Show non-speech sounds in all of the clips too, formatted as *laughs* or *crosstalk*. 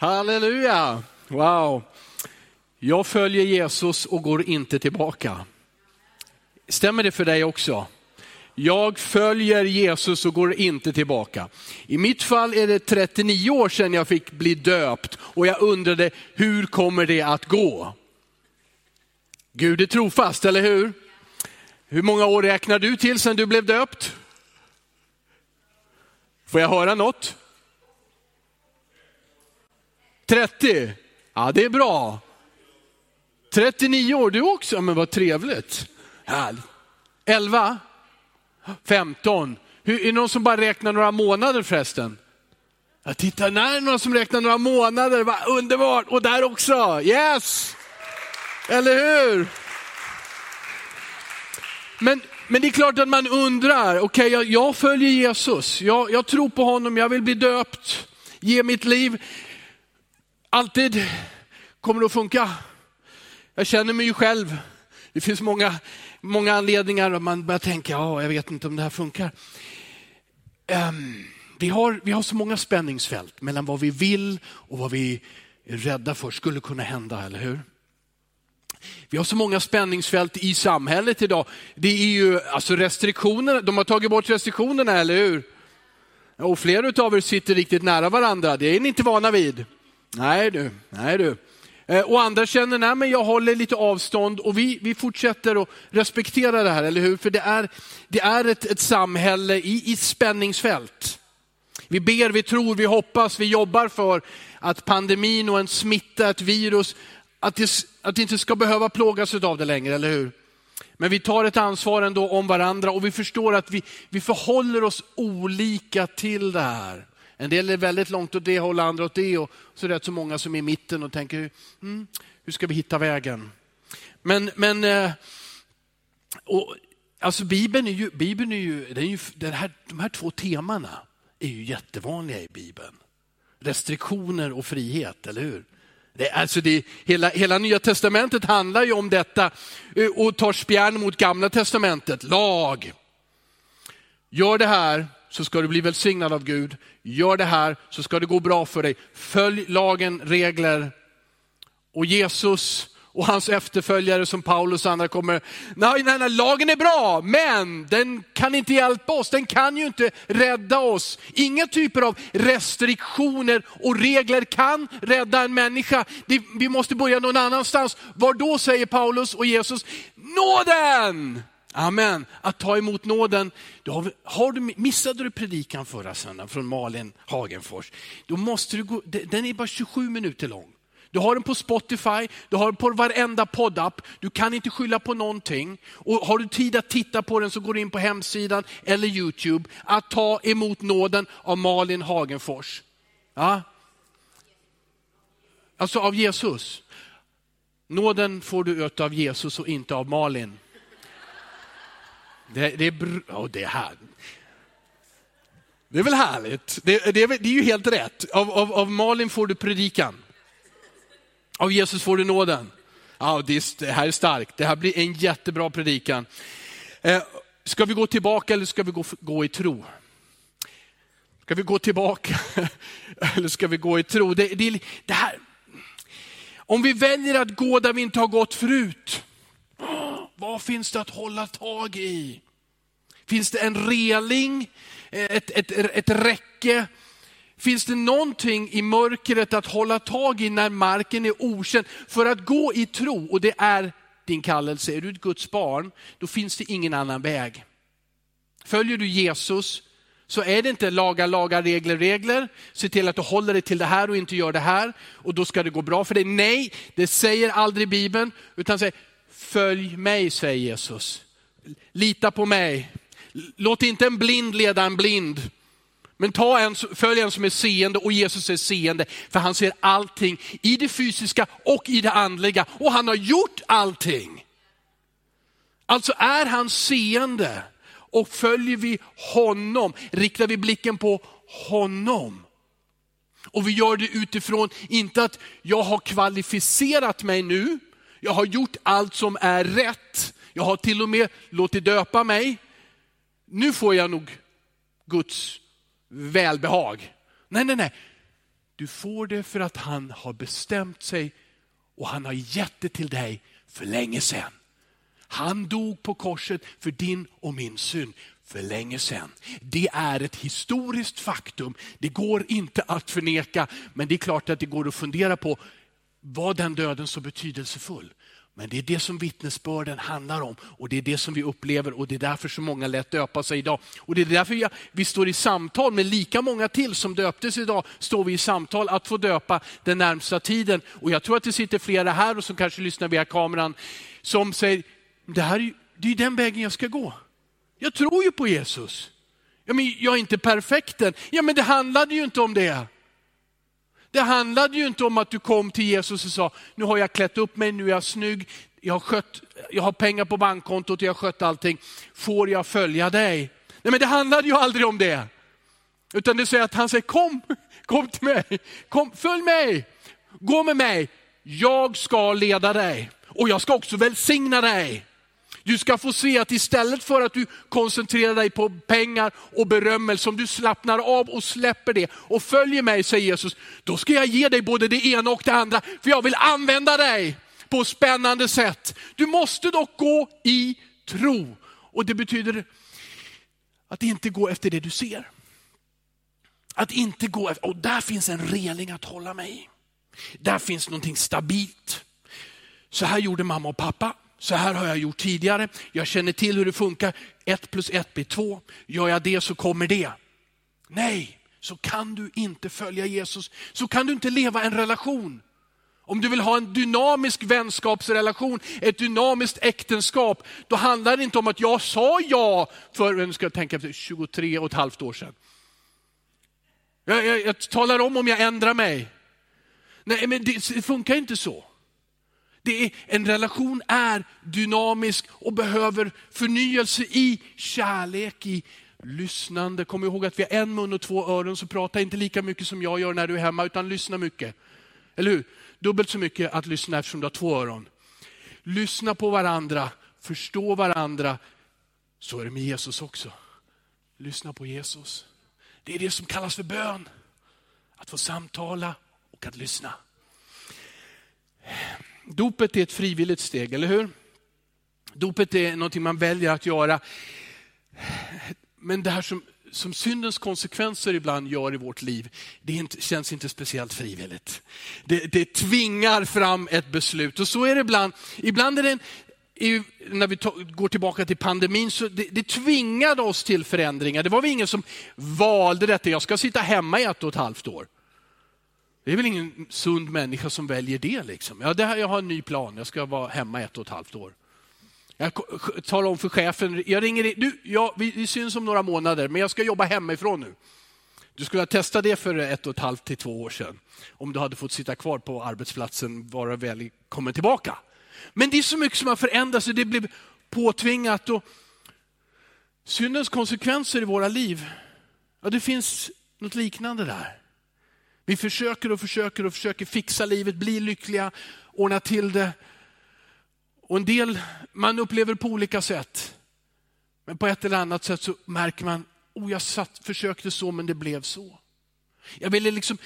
Halleluja! Wow. Jag följer Jesus och går inte tillbaka. Stämmer det för dig också? Jag följer Jesus och går inte tillbaka. I mitt fall är det 39 år sedan jag fick bli döpt och jag undrade hur kommer det att gå? Gud är trofast, eller hur? Hur många år räknar du till sedan du blev döpt? Får jag höra något? 30? Ja, det är bra. 39 år, du också? Men vad trevligt. Härligt. 11? 15? Hur, är det någon som bara räknar några månader förresten? Ja, titta, när är det någon som räknar några månader? Va, underbart! Och där också, yes! Eller hur? Men, men det är klart att man undrar, okej okay, jag, jag, följer Jesus, jag, jag tror på honom, jag vill bli döpt, ge mitt liv. Alltid kommer det att funka. Jag känner mig ju själv, det finns många, många anledningar och man börjar tänka, ja jag vet inte om det här funkar. Um, vi, har, vi har så många spänningsfält mellan vad vi vill och vad vi är rädda för skulle kunna hända, eller hur? Vi har så många spänningsfält i samhället idag. Det är ju alltså restriktionerna, de har tagit bort restriktionerna, eller hur? Och flera av er sitter riktigt nära varandra, det är ni inte vana vid. Nej du, nej du. Eh, och andra känner, nej men jag håller lite avstånd och vi, vi fortsätter att respektera det här, eller hur? För det är, det är ett, ett samhälle i, i spänningsfält. Vi ber, vi tror, vi hoppas, vi jobbar för att pandemin och en smitta, ett virus, att det, att det inte ska behöva plågas av det längre, eller hur? Men vi tar ett ansvar ändå om varandra och vi förstår att vi, vi förhåller oss olika till det här. En del är väldigt långt åt det hållet, andra åt det och så är det rätt så många som är i mitten och tänker, mm, hur ska vi hitta vägen? Men, men eh, och, alltså Bibeln är ju, Bibeln är ju, den är ju den här, de här två temana är ju jättevanliga i Bibeln. Restriktioner och frihet, eller hur? Det, alltså det, hela, hela Nya Testamentet handlar ju om detta eh, och tar spjärn mot Gamla Testamentet. Lag. Gör det här så ska du bli välsignad av Gud. Gör det här så ska det gå bra för dig. Följ lagen, regler. Och Jesus och hans efterföljare som Paulus och andra kommer, nej, nej, nej, lagen är bra, men den kan inte hjälpa oss, den kan ju inte rädda oss. Inga typer av restriktioner och regler kan rädda en människa. vi måste börja någon annanstans. Var då säger Paulus och Jesus, nåden! Amen. Att ta emot nåden. Då har, har du, missade du predikan förra söndagen från Malin Hagenfors, då måste du gå, den är bara 27 minuter lång. Du har den på Spotify, du har den på varenda poddapp. Du kan inte skylla på någonting. Och har du tid att titta på den så går du in på hemsidan eller Youtube. Att ta emot nåden av Malin Hagenfors. Ja. Alltså av Jesus. Nåden får du av Jesus och inte av Malin. Det, det, är, oh, det är här. Det är väl härligt? Det, det, är, det är ju helt rätt. Av, av, av Malin får du predikan. Av Jesus får du nåden. Ja, det, här är starkt. Det här blir en jättebra predikan. Eh, ska vi gå tillbaka eller ska vi gå, gå i tro? Ska vi gå tillbaka *laughs* eller ska vi gå i tro? Det, det, det här. Om vi väljer att gå där vi inte har gått förut, vad finns det att hålla tag i? Finns det en reling, ett, ett, ett räcke? Finns det någonting i mörkret att hålla tag i när marken är okänd? För att gå i tro, och det är din kallelse, är du ett Guds barn, då finns det ingen annan väg. Följer du Jesus så är det inte laga, laga, regler, regler. Se till att du håller dig till det här och inte gör det här och då ska det gå bra för dig. Nej, det säger aldrig Bibeln, utan säger följ mig, säger Jesus. Lita på mig. Låt inte en blind leda en blind. Men ta en, följ en som är seende och Jesus är seende, för han ser allting i det fysiska och i det andliga. Och han har gjort allting. Alltså är han seende och följer vi honom, riktar vi blicken på honom. Och vi gör det utifrån, inte att jag har kvalificerat mig nu, jag har gjort allt som är rätt, jag har till och med låtit döpa mig. Nu får jag nog Guds välbehag. Nej, nej, nej. Du får det för att han har bestämt sig och han har gett det till dig för länge sedan. Han dog på korset för din och min synd för länge sedan. Det är ett historiskt faktum. Det går inte att förneka, men det är klart att det går att fundera på, var den döden så betydelsefull? Men det är det som vittnesbörden handlar om och det är det som vi upplever och det är därför så många lät döpa sig idag. Och det är därför vi, vi står i samtal med lika många till som döptes idag, står vi i samtal att få döpa den närmsta tiden. Och jag tror att det sitter flera här och som kanske lyssnar via kameran som säger, det här är, det är den vägen jag ska gå. Jag tror ju på Jesus. Ja, men jag är inte perfekten. Ja, men det handlade ju inte om det. Det handlade ju inte om att du kom till Jesus och sa, nu har jag klätt upp mig, nu är jag snygg, jag har, skött, jag har pengar på bankkontot, jag har skött allting. Får jag följa dig? Nej men det handlade ju aldrig om det. Utan det säger att han säger, kom, kom till mig, kom, följ mig, gå med mig, jag ska leda dig och jag ska också välsigna dig. Du ska få se att istället för att du koncentrerar dig på pengar och berömmelse, om du slappnar av och släpper det och följer mig, säger Jesus, då ska jag ge dig både det ena och det andra, för jag vill använda dig på spännande sätt. Du måste dock gå i tro. Och det betyder att inte gå efter det du ser. Att inte gå efter, och där finns en reling att hålla mig i. Där finns någonting stabilt. Så här gjorde mamma och pappa. Så här har jag gjort tidigare. Jag känner till hur det funkar. Ett plus ett blir två. Gör jag det så kommer det. Nej, så kan du inte följa Jesus. Så kan du inte leva en relation. Om du vill ha en dynamisk vänskapsrelation, ett dynamiskt äktenskap, då handlar det inte om att jag sa ja för, nu ska jag tänka, 23 och ett halvt år sedan. Jag, jag, jag talar om om jag ändrar mig. Nej, men det, det funkar inte så. Det är, en relation är dynamisk och behöver förnyelse i kärlek, i lyssnande. Kom ihåg att vi har en mun och två öron, så prata inte lika mycket som jag gör när du är hemma, utan lyssna mycket. Eller hur? Dubbelt så mycket att lyssna eftersom du har två öron. Lyssna på varandra, förstå varandra. Så är det med Jesus också. Lyssna på Jesus. Det är det som kallas för bön. Att få samtala och att lyssna. Dopet är ett frivilligt steg, eller hur? Dopet är någonting man väljer att göra. Men det här som, som syndens konsekvenser ibland gör i vårt liv, det inte, känns inte speciellt frivilligt. Det, det tvingar fram ett beslut och så är det ibland. Ibland är det en, när vi går tillbaka till pandemin, så det, det tvingade oss till förändringar. Det var väl ingen som valde detta, jag ska sitta hemma i ett och ett halvt år. Det är väl ingen sund människa som väljer det. Liksom. Ja, det här, jag har en ny plan, jag ska vara hemma ett och ett halvt år. Jag talar om för chefen, jag ringer in, du, ja, vi, vi syns om några månader, men jag ska jobba hemifrån nu. Du skulle ha testat det för ett och ett halvt till två år sedan. Om du hade fått sitta kvar på arbetsplatsen, vara välkommen tillbaka. Men det är så mycket som har förändrats och det blev påtvingat. Och syndens konsekvenser i våra liv, ja, det finns något liknande där. Vi försöker och försöker och försöker fixa livet, bli lyckliga, ordna till det. Och en del man upplever på olika sätt. Men på ett eller annat sätt så märker man, oh jag satt, försökte så men det blev så. Jag ville liksom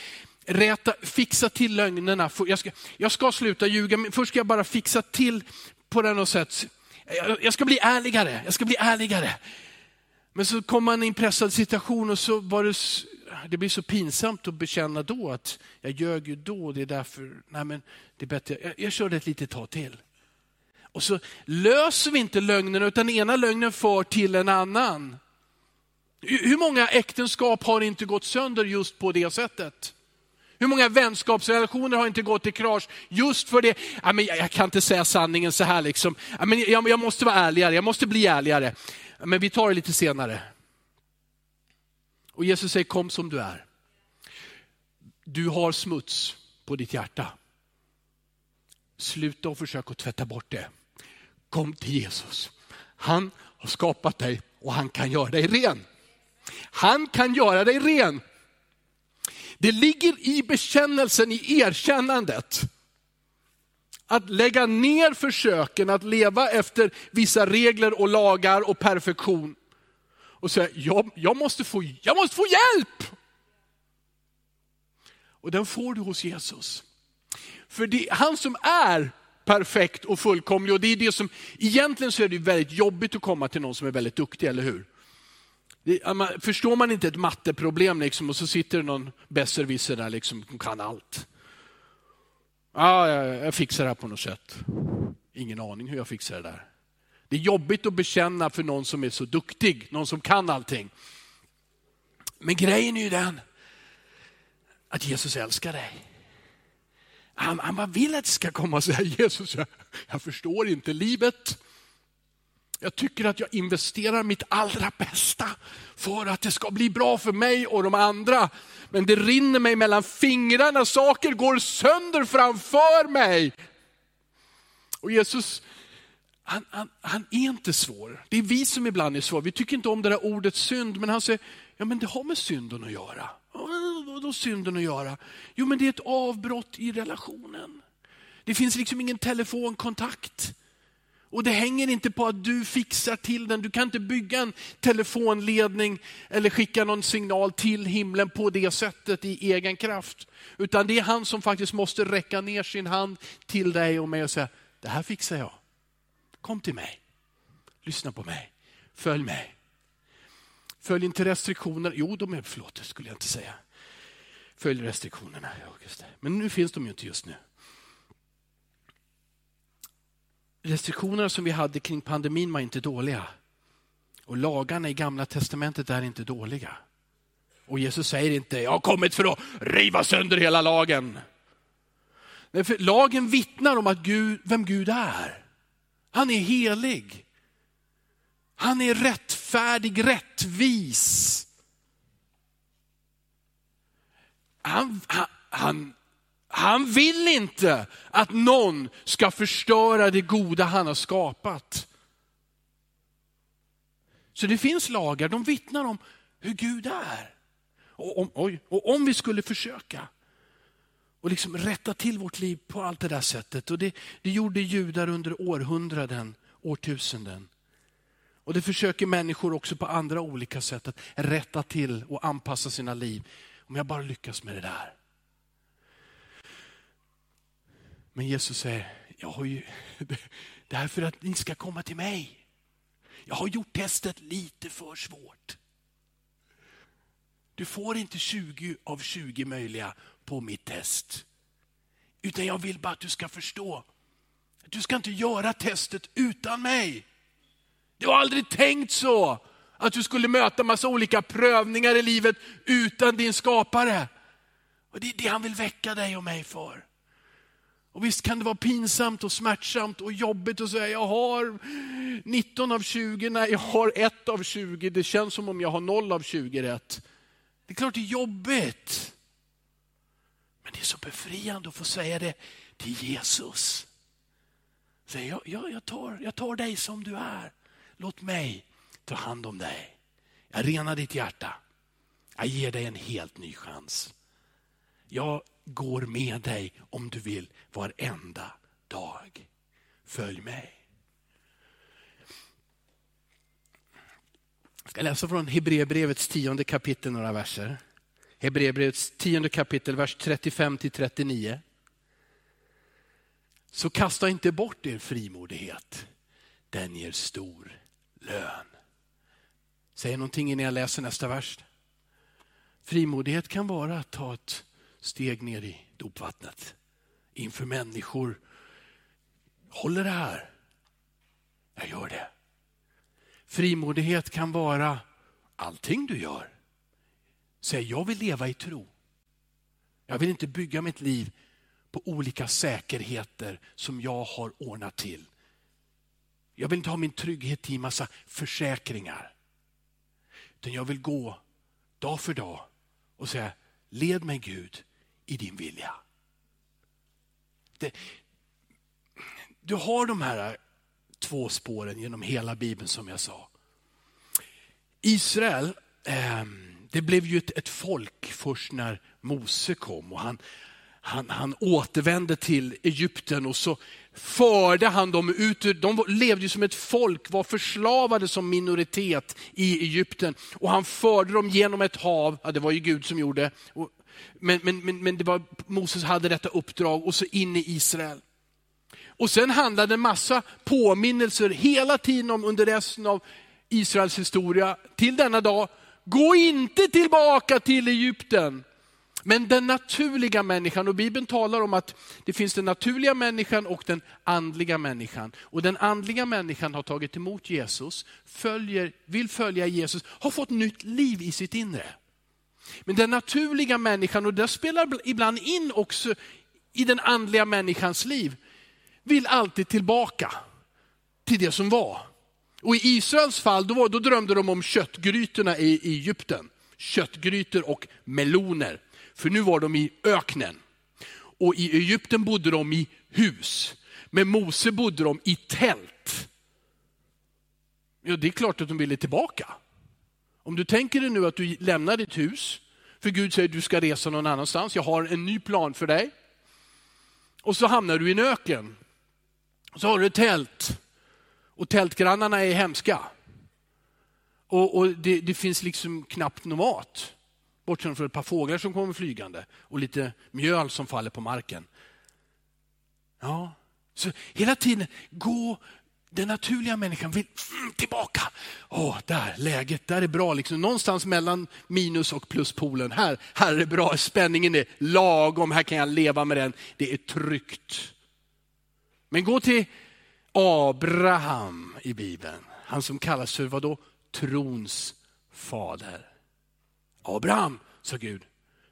räta, fixa till lögnerna. Jag ska, jag ska sluta ljuga, men först ska jag bara fixa till på något sätt. Jag, jag ska bli ärligare, jag ska bli ärligare. Men så kom man i en pressad situation och så var det det blir så pinsamt att bekänna då att jag ljög ju då, det är därför, nej men det är bättre, jag, jag kör det ett litet tag till. Och så löser vi inte lögnen utan ena lögnen för till en annan. Hur många äktenskap har inte gått sönder just på det sättet? Hur många vänskapsrelationer har inte gått i krasch just för det? Ja, men jag, kan inte säga sanningen så här. Liksom. Ja, men jag, jag måste vara ärligare, jag måste bli ärligare. Men vi tar det lite senare. Och Jesus säger kom som du är. Du har smuts på ditt hjärta. Sluta och försök att tvätta bort det. Kom till Jesus. Han har skapat dig och han kan göra dig ren. Han kan göra dig ren. Det ligger i bekännelsen, i erkännandet. Att lägga ner försöken att leva efter vissa regler och lagar och perfektion och säga, jag, jag, måste få, jag måste få hjälp. Och den får du hos Jesus. För det han som är perfekt och fullkomlig och det är det som, egentligen så är det väldigt jobbigt att komma till någon som är väldigt duktig, eller hur? Det, förstår man inte ett matteproblem liksom, och så sitter det någon besserwisser där liksom, som kan allt. Ja, jag, jag fixar det här på något sätt. Ingen aning hur jag fixar det där. Det är jobbigt att bekänna för någon som är så duktig, någon som kan allting. Men grejen är ju den att Jesus älskar dig. Han, han bara vill att det ska komma och säga, Jesus, jag, jag förstår inte livet. Jag tycker att jag investerar mitt allra bästa för att det ska bli bra för mig och de andra. Men det rinner mig mellan fingrarna, saker går sönder framför mig. Och Jesus, han, han, han, är inte svår. Det är vi som ibland är svåra. Vi tycker inte om det där ordet synd, men han säger, ja men det har med synden att göra. Vadå synden att göra? Jo men det är ett avbrott i relationen. Det finns liksom ingen telefonkontakt. Och det hänger inte på att du fixar till den. Du kan inte bygga en telefonledning eller skicka någon signal till himlen på det sättet i egen kraft. Utan det är han som faktiskt måste räcka ner sin hand till dig och mig och säga, det här fixar jag. Kom till mig. Lyssna på mig. Följ mig. Följ inte restriktioner. Jo, de är, förlåt, skulle jag inte säga. Följ restriktionerna. Ja, just det. Men nu finns de ju inte just nu. Restriktionerna som vi hade kring pandemin var inte dåliga. Och lagarna i gamla testamentet är inte dåliga. Och Jesus säger inte, jag har kommit för att riva sönder hela lagen. Nej, för lagen vittnar om att Gud, vem Gud är. Han är helig. Han är rättfärdig, rättvis. Han, han, han, han vill inte att någon ska förstöra det goda han har skapat. Så det finns lagar, de vittnar om hur Gud är. Och om, oj, och om vi skulle försöka och liksom rätta till vårt liv på allt det där sättet. Och det, det gjorde judar under århundraden, årtusenden. Och det försöker människor också på andra olika sätt att rätta till och anpassa sina liv. Om jag bara lyckas med det där. Men Jesus säger, jag har ju, *laughs* det här för att ni ska komma till mig. Jag har gjort testet lite för svårt. Du får inte 20 av 20 möjliga på mitt test. Utan jag vill bara att du ska förstå. Du ska inte göra testet utan mig. Det var aldrig tänkt så att du skulle möta massa olika prövningar i livet utan din skapare. Och Det är det han vill väcka dig och mig för. Och Visst kan det vara pinsamt och smärtsamt och jobbigt att säga jag har 19 av 20, nej jag har 1 av 20, det känns som om jag har 0 av 20 rätt. Det är klart det är jobbigt. Men det är så befriande att få säga det till Jesus. Säg, jag, jag, jag, tar, jag tar dig som du är. Låt mig ta hand om dig. Jag renar ditt hjärta. Jag ger dig en helt ny chans. Jag går med dig om du vill varenda dag. Följ mig. Jag ska läsa från Hebreerbrevets tionde kapitel några verser. Hebreerbrevets tionde kapitel, vers 35 till 39. Så kasta inte bort er frimodighet. Den ger stor lön. Säg någonting innan jag läser nästa vers. Frimodighet kan vara att ta ett steg ner i dopvattnet inför människor. Håller det här? Jag gör det. Frimodighet kan vara allting du gör. Säg, jag vill leva i tro. Jag vill inte bygga mitt liv på olika säkerheter som jag har ordnat till. Jag vill inte ha min trygghet i massa försäkringar. Utan jag vill gå dag för dag och säga, led mig Gud i din vilja. Det, du har de här två spåren genom hela Bibeln som jag sa. Israel, eh, det blev ju ett, ett, folk först när Mose kom och han, han, han återvände till Egypten och så förde han dem ut. De levde som ett folk, var förslavade som minoritet i Egypten. Och han förde dem genom ett hav, ja, det var ju Gud som gjorde, och Men, men, men, men det var, Moses hade detta uppdrag och så in i Israel. Och sen handlade en massa påminnelser hela tiden om under resten av Israels historia till denna dag. Gå inte tillbaka till Egypten. Men den naturliga människan, och Bibeln talar om att det finns den naturliga människan och den andliga människan. Och den andliga människan har tagit emot Jesus, följer, vill följa Jesus, har fått nytt liv i sitt inre. Men den naturliga människan, och det spelar ibland in också i den andliga människans liv, vill alltid tillbaka till det som var. Och i Israels fall, då, var, då drömde de om köttgrytorna i Egypten. Köttgrytor och meloner. För nu var de i öknen. Och i Egypten bodde de i hus. Med Mose bodde de i tält. Ja, det är klart att de ville tillbaka. Om du tänker dig nu att du lämnar ditt hus, för Gud säger att du ska resa någon annanstans, jag har en ny plan för dig. Och så hamnar du i en öken. Så har du ett tält. Och tältgrannarna är hemska. Och, och det, det, finns liksom knappt någon mat. Bortsett från ett par fåglar som kommer flygande och lite mjöl som faller på marken. Ja, så hela tiden gå den naturliga människan vill mm, tillbaka. Åh, där, läget, där är bra. Liksom. Någonstans mellan minus och pluspolen. Här, här är det bra, spänningen är lagom, här kan jag leva med den. Det är tryggt. Men gå till Abraham i Bibeln. Han som kallas för vadå? Trons fader. Abraham, sa Gud,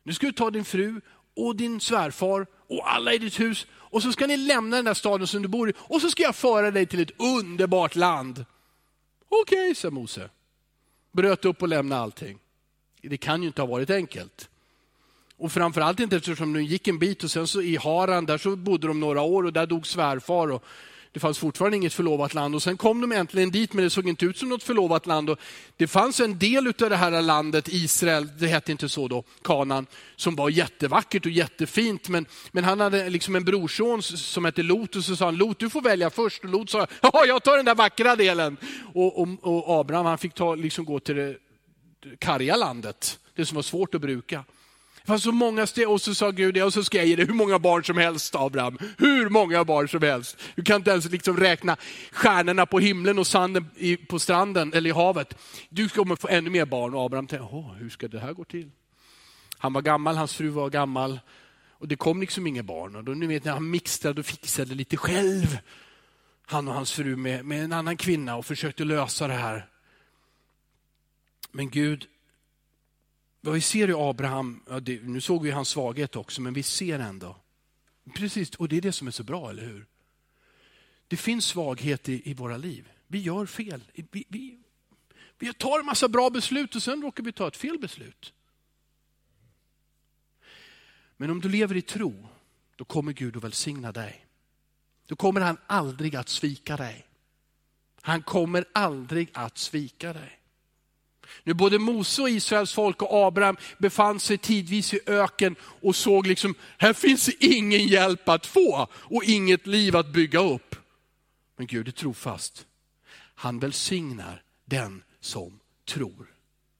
nu ska du ta din fru och din svärfar och alla i ditt hus och så ska ni lämna den där staden som du bor i och så ska jag föra dig till ett underbart land. Okej, okay, sa Mose. Bröt upp och lämnade allting. Det kan ju inte ha varit enkelt. Och framförallt inte eftersom de gick en bit och sen så i Haran, där så bodde de några år och där dog svärfar. Och det fanns fortfarande inget förlovat land och sen kom de äntligen dit men det såg inte ut som något förlovat land. Och det fanns en del av det här landet, Israel, det hette inte så då, Kanan, som var jättevackert och jättefint. Men, men han hade liksom en brorson som hette Lot och så sa han, Lot du får välja först. Och Lot sa, ja jag tar den där vackra delen. Och, och, och Abraham han fick ta, liksom gå till det karga landet, det som var svårt att bruka. Det fanns så många steg och så sa Gud, och så ska jag ge dig hur många barn som helst Abraham. Hur många barn som helst. Du kan inte ens liksom räkna stjärnorna på himlen och sanden på stranden eller i havet. Du kommer få ännu mer barn. Och Abraham tänkte, hur ska det här gå till? Han var gammal, hans fru var gammal och det kom liksom inga barn. Och då, ni vet, när han mixtrade och fixade lite själv, han och hans fru med, med en annan kvinna och försökte lösa det här. Men Gud vi ser i Abraham, ja det, nu såg vi hans svaghet också, men vi ser ändå. Precis, och det är det som är så bra, eller hur? Det finns svaghet i, i våra liv. Vi gör fel. Vi, vi, vi tar en massa bra beslut och sen råkar vi ta ett fel beslut. Men om du lever i tro, då kommer Gud att välsigna dig. Då kommer han aldrig att svika dig. Han kommer aldrig att svika dig. Nu både Mose och Israels folk och Abraham befann sig tidvis i öken och såg liksom, här finns ingen hjälp att få och inget liv att bygga upp. Men Gud är trofast. Han välsignar den som tror.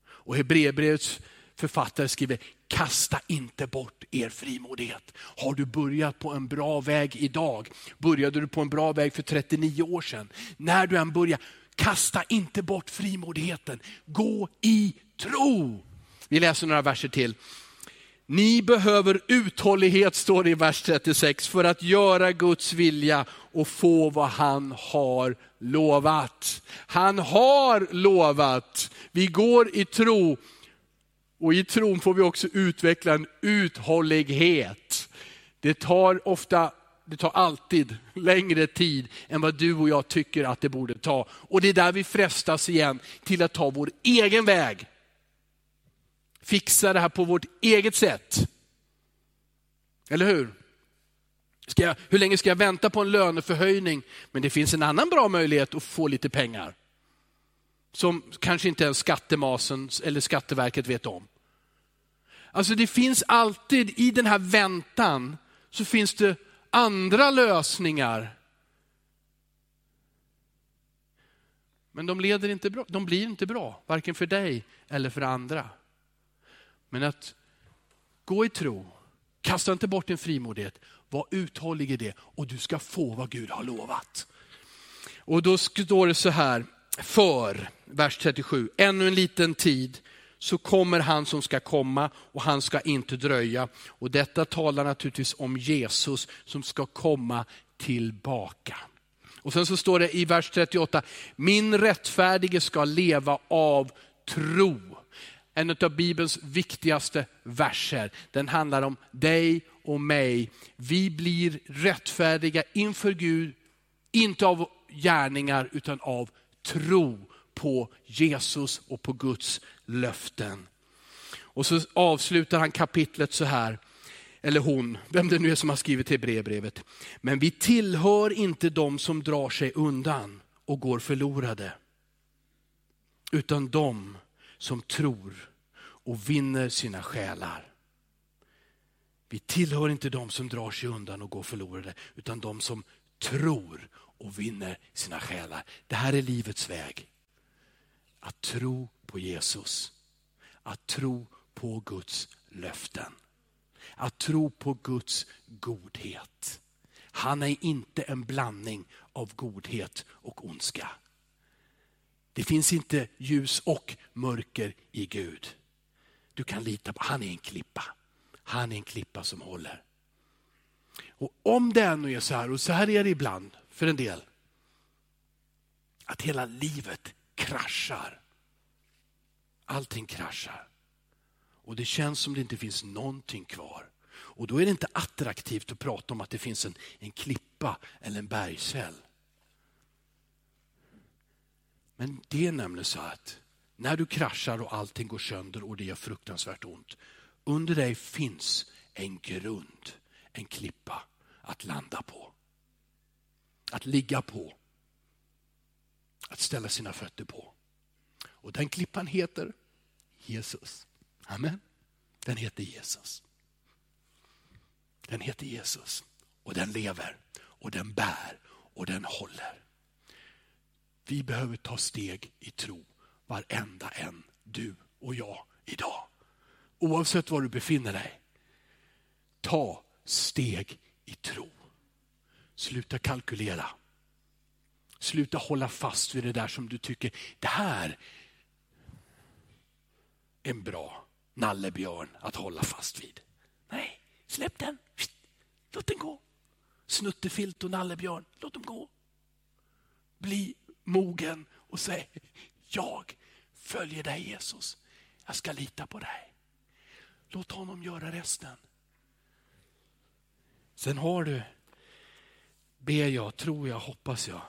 Och Hebreerbrevets författare skriver, kasta inte bort er frimodighet. Har du börjat på en bra väg idag? Började du på en bra väg för 39 år sedan? När du än börjar, Kasta inte bort frimodigheten. Gå i tro. Vi läser några verser till. Ni behöver uthållighet, står det i vers 36, för att göra Guds vilja och få vad han har lovat. Han har lovat. Vi går i tro och i tron får vi också utveckla en uthållighet. Det tar ofta det tar alltid längre tid än vad du och jag tycker att det borde ta. Och det är där vi frestas igen till att ta vår egen väg. Fixa det här på vårt eget sätt. Eller hur? Ska jag, hur länge ska jag vänta på en löneförhöjning? Men det finns en annan bra möjlighet att få lite pengar. Som kanske inte ens skattemasen eller Skatteverket vet om. Alltså det finns alltid i den här väntan så finns det andra lösningar. Men de, leder inte bra, de blir inte bra, varken för dig eller för andra. Men att Gå i tro, kasta inte bort din frimodighet, var uthållig i det och du ska få vad Gud har lovat. Och då står det så här, för, vers 37, ännu en liten tid så kommer han som ska komma och han ska inte dröja. Och detta talar naturligtvis om Jesus som ska komma tillbaka. Och sen så står det i vers 38, min rättfärdige ska leva av tro. En av Bibelns viktigaste verser. Den handlar om dig och mig. Vi blir rättfärdiga inför Gud, inte av gärningar utan av tro på Jesus och på Guds löften. Och så avslutar han kapitlet så här, eller hon, vem det nu är som har skrivit till brevbrevet. Men vi tillhör inte de som drar sig undan och går förlorade. Utan de som tror och vinner sina själar. Vi tillhör inte de som drar sig undan och går förlorade, utan de som tror och vinner sina själar. Det här är livets väg. Att tro på Jesus. Att tro på Guds löften. Att tro på Guds godhet. Han är inte en blandning av godhet och ondska. Det finns inte ljus och mörker i Gud. Du kan lita på, han är en klippa. Han är en klippa som håller. Och om det ännu är så här, och så här är det ibland för en del, att hela livet kraschar. Allting kraschar. Och det känns som det inte finns någonting kvar. Och då är det inte attraktivt att prata om att det finns en, en klippa eller en bergskäll. Men det är nämligen så att när du kraschar och allting går sönder och det gör fruktansvärt ont. Under dig finns en grund, en klippa att landa på. Att ligga på. Att ställa sina fötter på. Och den klippan heter Jesus. Amen. Den heter Jesus. Den heter Jesus. Och den lever och den bär och den håller. Vi behöver ta steg i tro varenda en, du och jag idag. Oavsett var du befinner dig. Ta steg i tro. Sluta kalkylera. Sluta hålla fast vid det där som du tycker, det här är en bra nallebjörn att hålla fast vid. Nej, släpp den. Låt den gå. Snuttefilt och nallebjörn, låt dem gå. Bli mogen och säg, jag följer dig Jesus. Jag ska lita på dig. Låt honom göra resten. Sen har du, ber jag, tror jag, hoppas jag,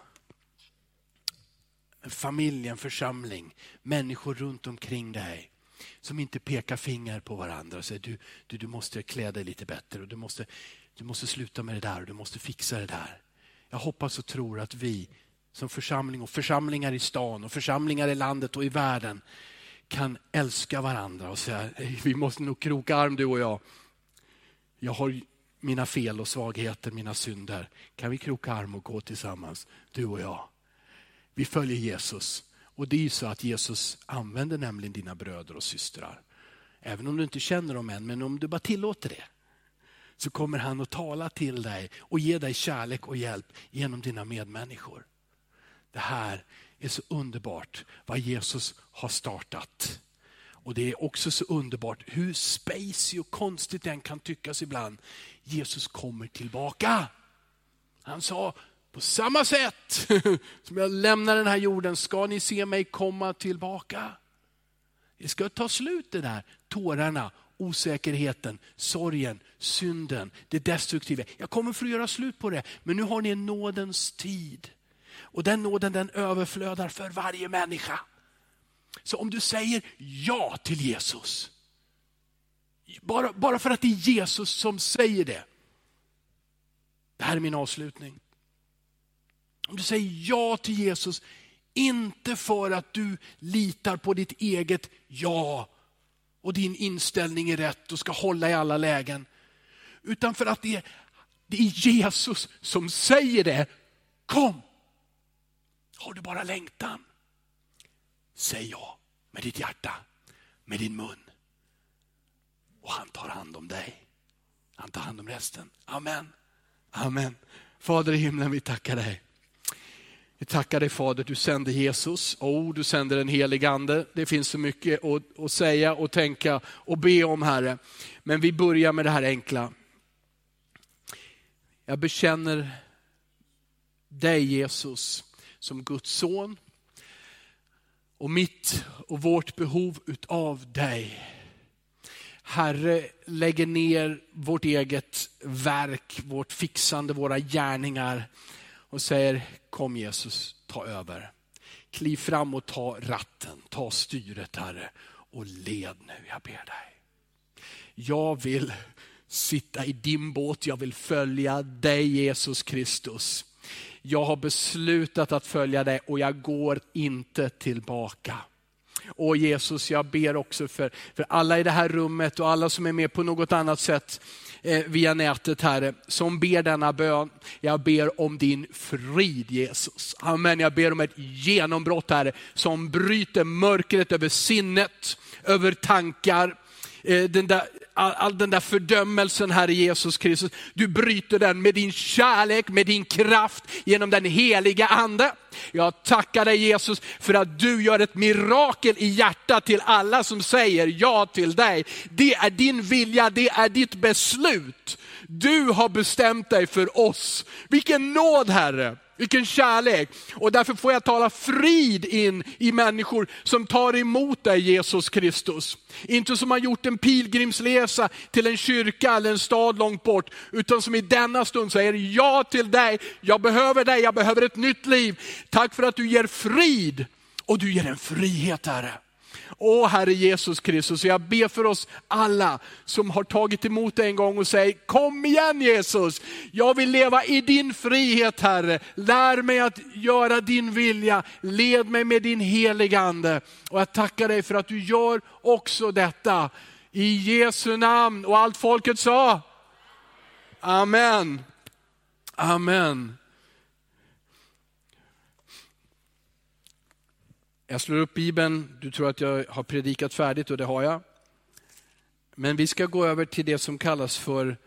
en familj, en församling, människor runt omkring dig som inte pekar finger på varandra och säger du, du, du måste klä dig lite bättre och du måste, du måste sluta med det där och du måste fixa det där. Jag hoppas och tror att vi som församling och församlingar i stan och församlingar i landet och i världen kan älska varandra och säga vi måste nog kroka arm du och jag. Jag har mina fel och svagheter, mina synder. Kan vi kroka arm och gå tillsammans, du och jag? Vi följer Jesus. Och det är ju så att Jesus använder nämligen dina bröder och systrar. Även om du inte känner dem än, men om du bara tillåter det. Så kommer han att tala till dig och ge dig kärlek och hjälp genom dina medmänniskor. Det här är så underbart vad Jesus har startat. Och det är också så underbart hur spacey och konstigt den kan tyckas ibland. Jesus kommer tillbaka. Han sa, på samma sätt *laughs* som jag lämnar den här jorden ska ni se mig komma tillbaka. Det ska ta slut det där, tårarna, osäkerheten, sorgen, synden, det destruktiva. Jag kommer för att göra slut på det, men nu har ni en nådens tid. Och den nåden den överflödar för varje människa. Så om du säger ja till Jesus, bara, bara för att det är Jesus som säger det. Det här är min avslutning. Om du säger ja till Jesus, inte för att du litar på ditt eget ja och din inställning är rätt och ska hålla i alla lägen. Utan för att det är, det är Jesus som säger det. Kom! Har du bara längtan? Säg ja med ditt hjärta, med din mun. Och han tar hand om dig. Han tar hand om resten. Amen. Amen. Fader i himlen, vi tackar dig. Vi tackar dig Fader, du sände Jesus, oh, du sänder den helige ande. Det finns så mycket att, att säga och tänka och be om Herre. Men vi börjar med det här enkla. Jag bekänner dig Jesus som Guds son och mitt och vårt behov utav dig. Herre, lägger ner vårt eget verk, vårt fixande, våra gärningar och säger kom Jesus, ta över. Kliv fram och ta ratten, ta styret Herre och led nu, jag ber dig. Jag vill sitta i din båt, jag vill följa dig Jesus Kristus. Jag har beslutat att följa dig och jag går inte tillbaka. Och Jesus, jag ber också för, för alla i det här rummet och alla som är med på något annat sätt eh, via nätet, Herre, som ber denna bön. Jag ber om din frid Jesus. Amen. Jag ber om ett genombrott Herre, som bryter mörkret över sinnet, över tankar, Eh, den där all, all den där fördömelsen, Herre Jesus Kristus. Du bryter den med din kärlek, med din kraft, genom den heliga ande. Jag tackar dig Jesus för att du gör ett mirakel i hjärtat till alla som säger ja till dig. Det är din vilja, det är ditt beslut. Du har bestämt dig för oss. Vilken nåd Herre. Vilken kärlek. Och därför får jag tala frid in i människor som tar emot dig Jesus Kristus. Inte som har gjort en pilgrimsresa till en kyrka eller en stad långt bort, utan som i denna stund säger ja till dig. Jag behöver dig, jag behöver ett nytt liv. Tack för att du ger frid och du ger en frihet Herre. Åh Herre Jesus Kristus, jag ber för oss alla som har tagit emot en gång och säger, kom igen Jesus, jag vill leva i din frihet Herre. Lär mig att göra din vilja, led mig med din heliga Ande. Och jag tackar dig för att du gör också detta. I Jesu namn och allt folket sa, Amen. Amen. Jag slår upp Bibeln, du tror att jag har predikat färdigt och det har jag. Men vi ska gå över till det som kallas för